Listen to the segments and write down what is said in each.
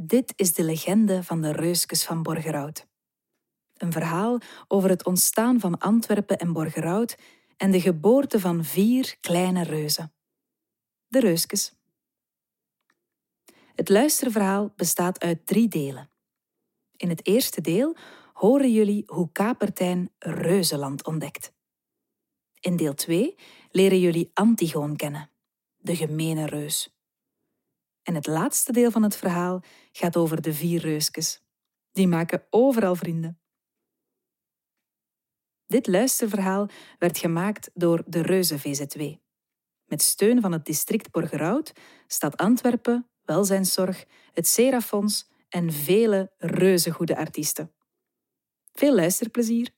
Dit is de legende van de Reuskes van Borgerhout. Een verhaal over het ontstaan van Antwerpen en Borgerhout en de geboorte van vier kleine reuzen. De Reuskes. Het luisterverhaal bestaat uit drie delen. In het eerste deel horen jullie hoe Kapertijn Reuzenland ontdekt. In deel 2 leren jullie Antigoon kennen, de gemene reus. En het laatste deel van het verhaal gaat over de vier reuskes. Die maken overal vrienden. Dit luisterverhaal werd gemaakt door de Reuze VZW. Met steun van het district Borgerhout, Stad Antwerpen, Welzijnszorg, het Serafonds en vele reuzegoede artiesten. Veel luisterplezier!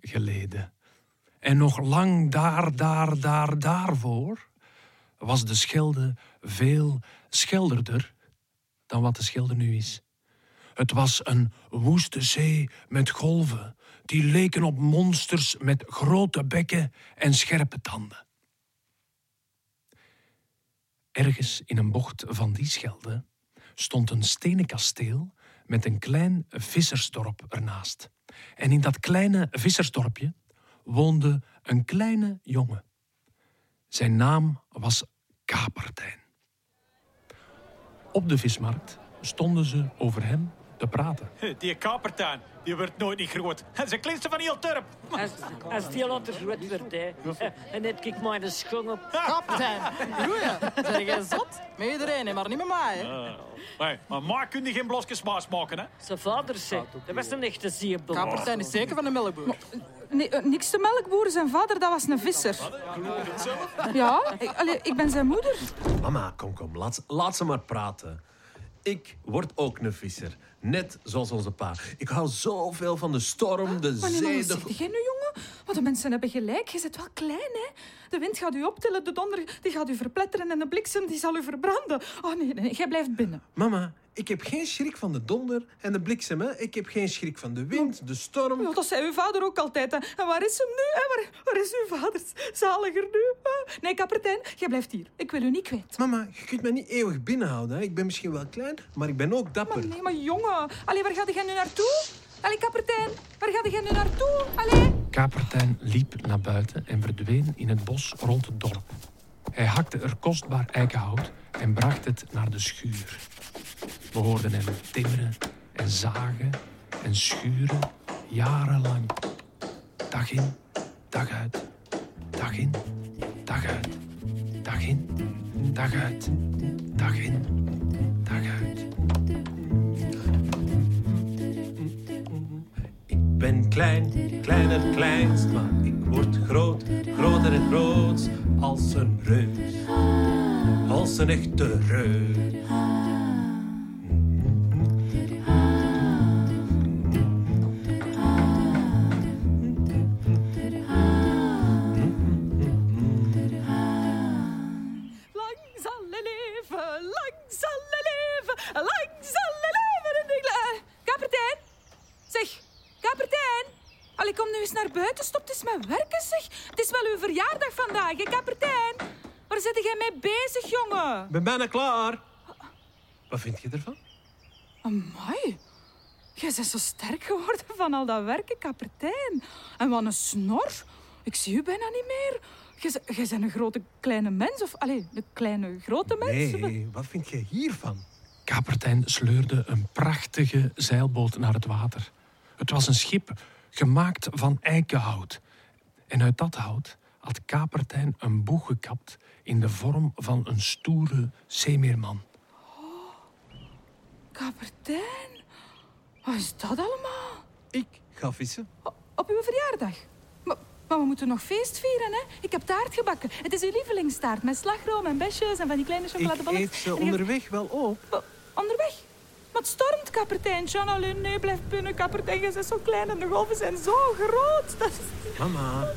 geleden. En nog lang daar, daar, daar, daarvoor was de Schelde veel schelderder dan wat de Schelde nu is. Het was een woeste zee met golven die leken op monsters met grote bekken en scherpe tanden. Ergens in een bocht van die Schelde stond een stenen kasteel met een klein vissersdorp ernaast. En in dat kleine vissersdorpje woonde een kleine jongen. Zijn naam was Kapertijn. Op de vismarkt stonden ze over hem te praten. Die kapertuin, die wordt nooit niet groot. En ze klinsten van heel turp. Als, als die later groot wordt, hè, en heb ik maar een schoon op. Kapitein, goeie. Zijn jij zot? Met iedereen, hè, maar niet met mij. Hè. Hey, maar maar kun je geen blosjes maas maken, hè? Zijn vader zei, dat was een echte zeebel. Kapitein is zeker van de melkboer. Nee, eh, niks te melkboer. Zijn vader, dat was een visser. Ja, ik, allee, ik ben zijn moeder. Mama, kom, kom, laat, laat ze maar praten. Ik word ook een visser, net zoals onze pa. Ik hou zoveel van de storm, de zee, de... zeg jij nu, Want de mensen hebben gelijk. Je zit wel klein, hè? De wind gaat u optillen, de donder die gaat u verpletteren en de bliksem die zal u verbranden. Oh nee, nee, jij blijft binnen. Mama, ik heb geen schrik van de donder en de bliksem. Hè. Ik heb geen schrik van de wind, de storm. Ja, dat zei uw vader ook altijd. Hè. En waar is hem nu? Hè? Waar, waar is uw vader? Zaliger nu? Nee, kapitein, jij blijft hier. Ik wil u niet kwijt. Mama, je kunt me niet eeuwig binnenhouden. Hè. Ik ben misschien wel klein, maar ik ben ook dapper. Maar nee, maar jongen. Allee, waar gaat jij nu naartoe? Allee, kapitein, waar gaat jij nu naartoe? Allee. Kapertijn liep naar buiten en verdween in het bos rond het dorp. Hij hakte er kostbaar eikenhout en bracht het naar de schuur. We hoorden hem timmeren en zagen en schuren jarenlang. Dag in, dag uit. Dag in, dag uit. Dag in, dag uit. Dag in, dag uit. Ben klein, kleiner, kleinst, maar ik word groot, groter en groot. Als een reus, als een echte reus. Het is wel uw verjaardag vandaag, hè, kapitein? Waar zit jij mee bezig, jongen? Ik ben bijna klaar. Wat vind je ervan? Amai. Jij bent zo sterk geworden van al dat werken, kapitein. En wat een snor. Ik zie u bijna niet meer. Jij bent een grote kleine mens, of... Allee, een kleine grote mens. Nee, wat vind je hiervan? Kapertijn sleurde een prachtige zeilboot naar het water. Het was een schip gemaakt van eikenhout. En uit dat hout had Kapertijn een boeg gekapt in de vorm van een stoere zeemeerman. Kapitein? Wat is dat allemaal? Ik ga vissen. O- Op uw verjaardag? Maar, maar we moeten nog feest vieren, hè? Ik heb taart gebakken. Het is uw lievelingstaart met slagroom en besjes en van die kleine Ik chocoladeballen. eet ze onderweg wel op. Onderweg? Maar het stormt, kapitein. Jean, alleen nee, blijf binnen, kapitein. Je bent zo klein en de golven zijn zo groot. Dat is... Mama,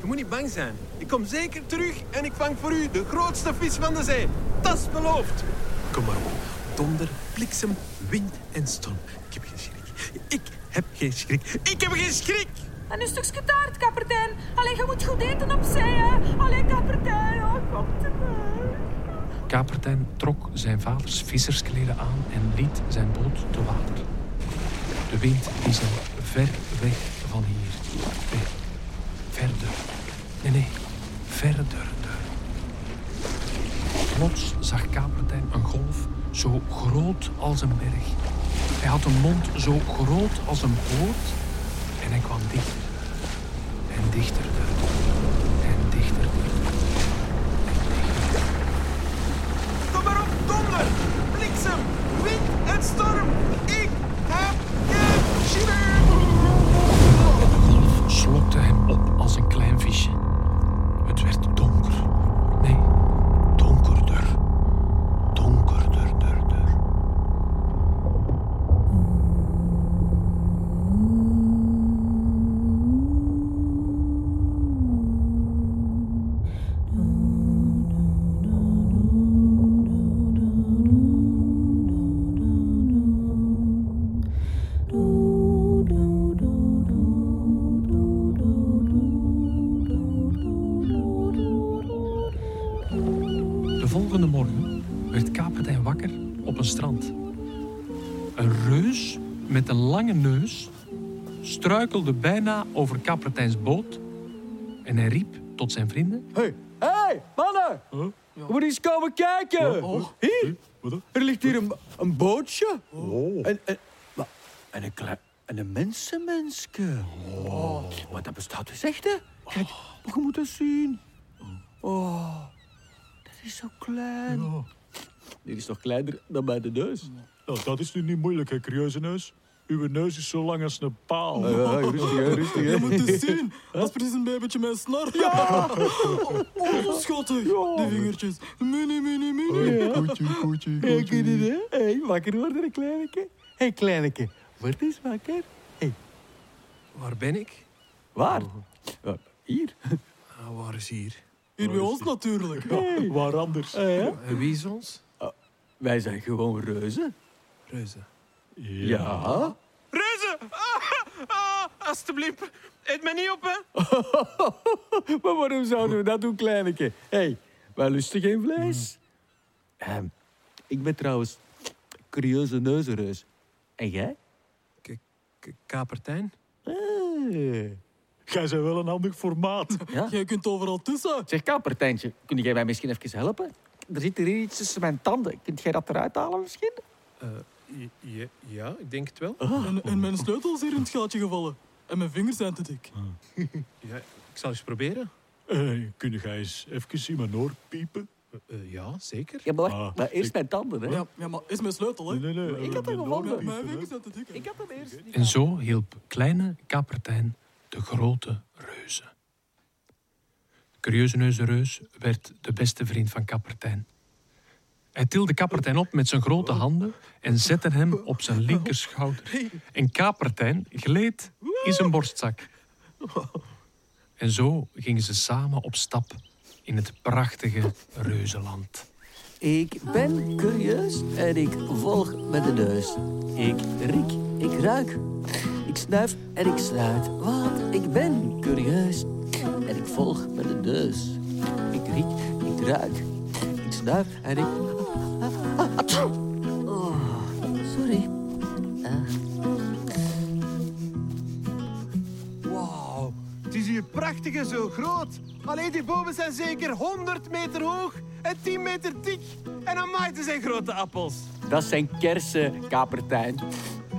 je moet niet bang zijn. Ik kom zeker terug en ik vang voor u de grootste vis van de zee. Dat is beloofd. Kom maar op. Donder, bliksem, wind en storm. Ik heb geen schrik. Ik heb geen schrik. Ik heb geen schrik. En een stukje taart, kapitein. Alleen, je moet goed eten op zee, hè. Alleen, kapitein. Oh, kom terug. Kapertijn trok zijn vaders visserskleden aan en liet zijn boot te water. De wind blies hem ver weg van hier. Verder. Nee, nee, verder. Plots zag Kapertijn een golf zo groot als een berg. Hij had een mond zo groot als een poort en hij kwam dichter. En dichter. Donder, bliksem, wind en storm. Ik heb geen. De golf slokte hem op als een klein visje. Het werd donker. Struikelde bijna over Kapertijns boot en hij riep tot zijn vrienden. Hé, hey, hey, mannen! Je moet eens komen kijken. Hier, er ligt hier een, een bootje. En, en, maar- en een, klein, en een mensenmenske. Oh. Maar dat bestaat dus echt, hè? Kijk, je moet dat zien. Oh, dat is zo klein. Dit is toch kleiner dan bij de neus? Nou, dat is nu niet moeilijk, hè, curieuze neus. Uw neus is zo lang als een paal. Ja, rustig, hè, rustig. hè. Je moet eens zien. Dat is precies een babytje met een snor. Ja! Oh, oh, schattig. Die vingertjes. Mini, mini, mini. Koetje, koetje, Ja, ken je dit, hè? Hé, wakker worden, een kleineke. Hé, hey, kleineke, word eens wakker. Hé, Waar ben ik? waar? Hier. Ah, waar is hier? Hier bij ons natuurlijk. Waar anders? En wie is ons? Wij zijn gewoon reuzen. Reuze. Ja. Reuze! Ah, ah, alsjeblieft. Eet me niet op, hè. maar waarom zouden we dat doen, kleineke? Hé, hey, wij lusten geen vlees. Ehm, ik ben trouwens curieuze neuzenreus. En jij? K- Kapertijn? Ah. Jij bent wel een handig formaat. Ja? Jij kunt overal tussen. Zeg, kappertijntje, kun jij mij misschien even helpen? Er zit hier iets tussen mijn tanden. Kunt jij dat eruit halen misschien? Ja, ja, ik denk het wel. En, en mijn sleutel is hier in het gaatje gevallen. En mijn vingers zijn te dik. Ja, ik zal eens proberen. Eh, kun jij eens even in mijn oor piepen? Eh, eh, ja, zeker. Ja, maar Ah, maar eerst ik- mijn tanden, hè? Ja, ja, maar is mijn sleutel, hè? Nee, nee, nee. ik had dat mijn oor gevonden. Mijn vingers zijn te dik. hè. Ik had hem eerst niet. En zo hielp kleine Kapertijn de grote reuze. Curieuze Neuzenreus werd de beste vriend van Kappertijn. Hij tilde Kappertijn op met zijn grote handen en zette hem op zijn linkerschouder. En Kapertijn gleed in zijn borstzak. En zo gingen ze samen op stap in het prachtige reuzenland. Ik ben curieus en ik volg met de neus. Ik riek, ik ruik, ik snuif en ik sluit. Want ik ben curieus en ik volg met de neus. Ik riek, ik ruik, snuif en ik... Oh, sorry. Wauw, het is hier prachtig en zo groot. Alleen die bomen zijn zeker 100 meter hoog en 10 meter dik. En amai, het zijn grote appels. Dat zijn kersen, kapertijn.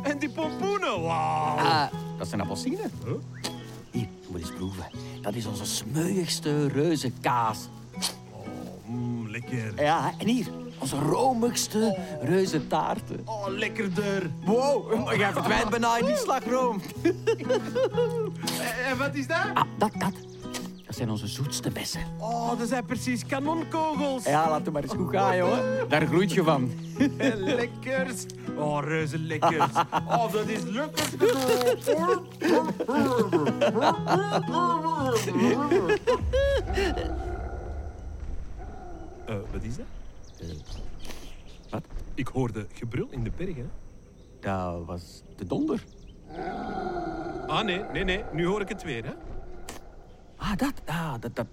En die pompoenen, wauw. Ah, dat zijn appelsinen. Hier, je moet eens proeven. dat is onze smeuigste reuzenkaas. Lekker. Ja, en hier, onze romigste reuzentaarten. Oh, lekkerder. Wow, maar jij verdwijnt bijna in die slagroom. En wat is dat? Ah, dat, dat. Dat zijn onze zoetste bessen. Oh, dat zijn precies kanonkogels. Ja, laat het maar eens goed gaan, jongen. Daar groeit je van. Lekkers. Oh, reuze lekkers. Oh, dat is lekker. Eh, wat is dat? wat? Ik hoorde gebrul in de bergen. Dat was de donder. Ah, nee, nee, nee. Nu hoor ik het weer, hè? Ah, dat, ah, dat, dat,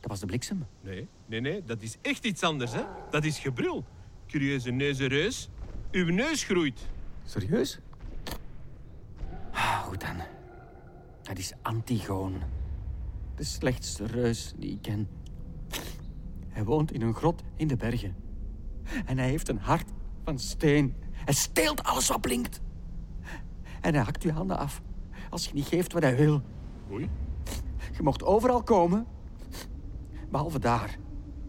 dat was de bliksem. Nee, nee, nee. Dat is echt iets anders, hè? Dat is gebrul. Curieuze neuzenreus. Uw neus groeit. Serieus? Ah, goed dan. Dat is Antigoon. De slechtste reus die ik ken. Hij woont in een grot in de bergen. En hij heeft een hart van steen. Hij steelt alles wat blinkt. En hij hakt je handen af als je niet geeft wat hij wil. Oei. Je mocht overal komen, behalve daar.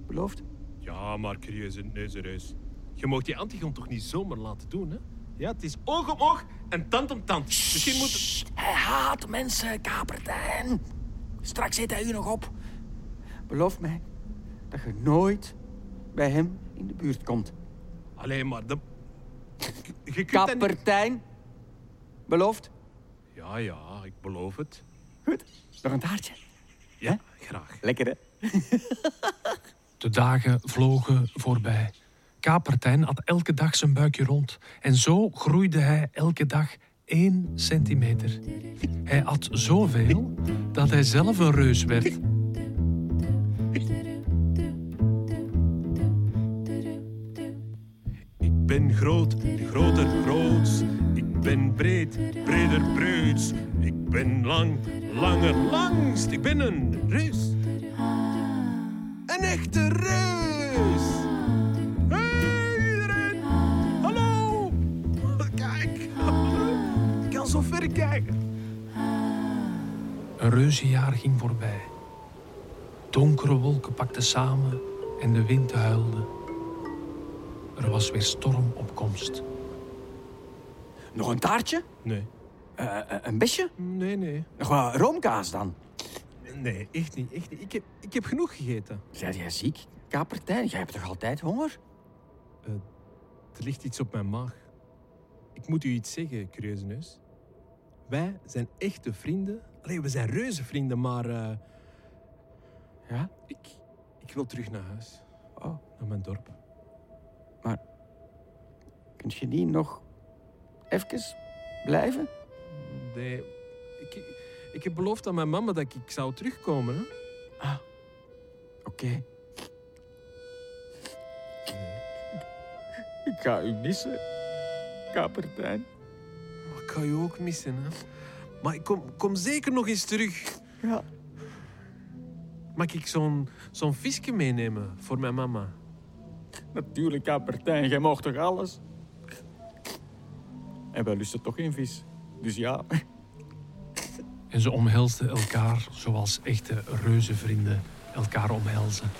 Beloofd? Ja, maar curieuze neuzenreus. Je mag die Antigon toch niet zomaar laten doen, hè? Ja, het is oog om oog en tand om tand. Misschien moet... Hij haat mensen, kapertijn. Straks eet hij u nog op. Beloof mij dat je nooit bij hem in de buurt komt. Alleen maar de... Je kunt dat niet... Kapertijn. Beloofd? Ja, ja, ik beloof het. Goed. Nog een taartje. Ja, graag. Lekker, hè? De dagen vlogen voorbij. Kapertijn had elke dag zijn buikje rond. En zo groeide hij elke dag één centimeter. Hij at zoveel dat hij zelf een reus werd. Ben groot, groter, groots. Ik ben breed, breder, breuts. Ik ben lang, langer, langst. Ik ben een reus. Een echte reus. Hey, iedereen. Hallo. Kijk. Ik kan zo ver kijken. Een reuzenjaar ging voorbij. Donkere wolken pakten samen en de wind huilde. Er was weer storm op komst. Nog een taartje? Nee. Eh, eh, een besje? Nee, nee. Nog wat roomkaas dan? Nee, echt niet. Echt niet. Ik, heb, ik heb genoeg gegeten. Zijn jij ziek, kapertijn? Jij hebt toch altijd honger? Er ligt iets op mijn maag. Ik moet u iets zeggen, curieuze neus. Wij zijn echte vrienden. Allee, we zijn reuze vrienden, maar... eh, Ja? ik, ik wil terug naar huis. Oh. Naar mijn dorp. Kun je niet nog even blijven? Nee, ik, ik heb beloofd aan mijn mama dat ik, ik zou terugkomen. Hè? Ah, oké. Ik ga u missen, kapertijn. Maar ik ga je ook missen, hè. Maar ik kom, kom zeker nog eens terug. Ja. Mag ik zo'n zo'n visje meenemen voor mijn mama? Natuurlijk, kapertijn. Jij mag toch alles? En wij lusten toch geen vis. Dus ja. En ze omhelsden elkaar zoals echte reuzenvrienden elkaar omhelzen.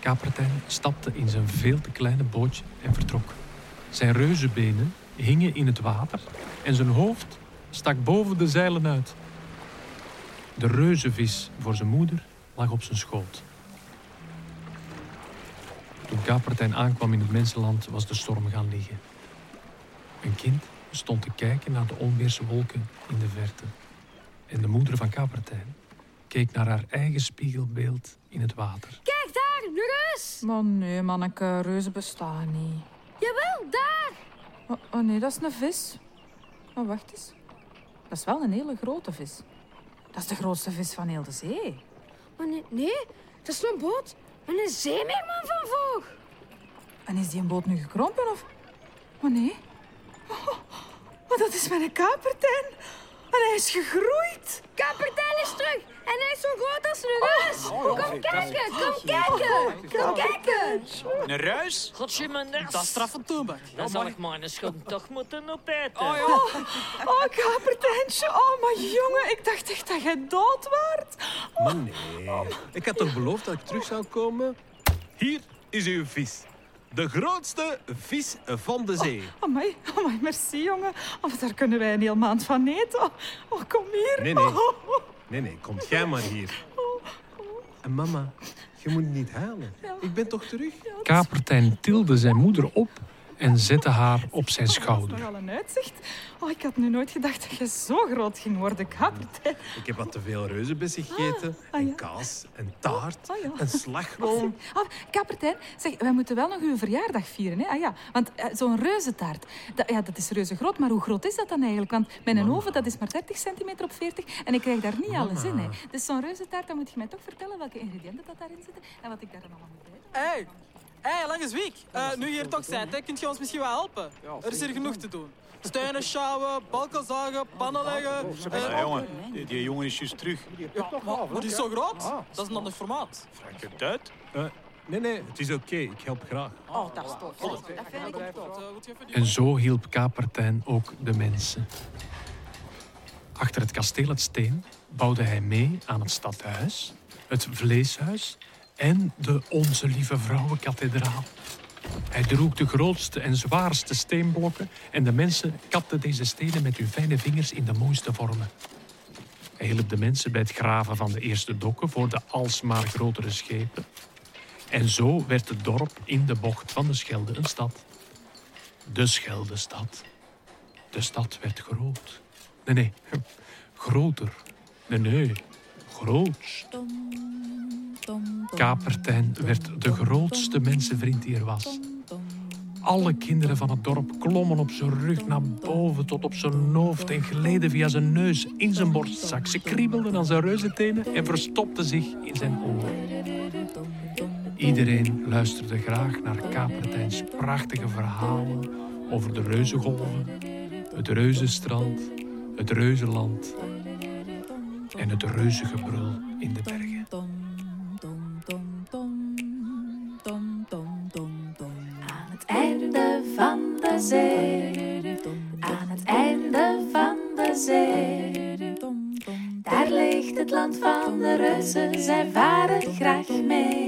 Kapertijn stapte in zijn veel te kleine bootje en vertrok. Zijn reuzenbenen hingen in het water en zijn hoofd stak boven de zeilen uit. De reuzenvis voor zijn moeder lag op zijn schoot. Toen Kapertijn aankwam in het mensenland was de storm gaan liggen. Een kind stond te kijken naar de onweerse wolken in de verte. En de moeder van Kapertijn keek naar haar eigen spiegelbeeld in het water. Kijk daar, een reus. Maar nee, manneke, reuzen bestaan niet. Jawel, daar. Oh, oh nee, dat is een vis. Oh, wacht eens. Dat is wel een hele grote vis. Dat is de grootste vis van heel de zee. Maar nee, nee, dat is een boot met een zeemeerman van voog. En is die een boot nu gekrompen of... Maar nee. Oh, maar dat is mijn kapertijn. En hij is gegroeid. Kapitein is terug. En hij is zo groot als een reus. Kom kijken, kom kijken. Kom kijken. Een ruis? Godzijdank, Dat is straf van toonbaar. Dan zal ik mijn schoen toch moeten opeten. Oh ja. Oh, kapiteintje. Oh, maar jongen, ik dacht echt dat jij dood waart. Maar nee. Ik had toch beloofd dat ik terug zou komen? Hier is uw vis. De grootste vis van de zee. Amai, amai, merci, jongen. Oh, daar kunnen wij een heel maand van eten. Oh, kom hier. Nee, nee. Oh, oh. Nee, nee, kom jij maar hier. En mama, je moet niet huilen. Ik ben toch terug? Kapertijn tilde zijn moeder op en zette haar op zijn Dat is schouder. nogal een uitzicht. Oh, ik had nu nooit gedacht dat je zo groot ging worden, kapitein. Ik heb wat te veel reuzenbessen gegeten. ah, en ja. kaas, en taart, Ah, ja. en slagroom. Ah, kapitein, zeg, wij moeten wel nog uw verjaardag vieren. Hè? Ah, ja, want eh, zo'n reuzentaart, dat, ja, dat is reuze groot. Maar hoe groot is dat dan eigenlijk? Want mijn oven dat is maar 30 centimeter op 40 en ik krijg daar niet alles in. Hè. Dus zo'n reuzentaart, dan moet je mij toch vertellen welke ingrediënten dat daarin zitten en wat ik daar dan allemaal moet eten. Hé, hey, lange Zwiek. Eh, nu je hier toch bent, hè, kunt je ons misschien wel helpen? Er is hier genoeg te doen. Stenen sjouwen, balken zagen, pannen leggen. eh, Ja, jongen, die, die jongen is juist terug. ja, maar, maar die is zo groot. Dat is een ander formaat. Vraag je het uit? Eh, nee, nee, het is oké. Ik help graag. Oh, dat is tof. Dat vind ik ook tof. Eh, En zo hielp Kapertijn ook de mensen. Achter het kasteel Het Steen bouwde hij mee aan het stadhuis, het vleeshuis en de Onze Lieve Vrouwenkathedraal. Hij droeg de grootste en zwaarste steenblokken en de mensen kapten deze stenen met hun fijne vingers in de mooiste vormen. Hij hielp de mensen bij het graven van de eerste dokken voor de alsmaar grotere schepen. En zo werd het dorp in de bocht van de Schelde een stad. De Scheldestad. De stad werd groot. Nee, nee, groter. Nee, nee, groots. Kapertijn werd de grootste mensenvriend die er was. Alle kinderen van het dorp klommen op zijn rug naar boven tot op zijn hoofd en gleden via zijn neus in zijn borstzak. Ze kriebelden aan zijn reuzentenen en verstopten zich in zijn oren. Iedereen luisterde graag naar Kapertijns prachtige verhalen over de reuzengolven, het reuzenstrand, het reuzenland en het reuzengebrul in de bergen. Zij varen graag mee.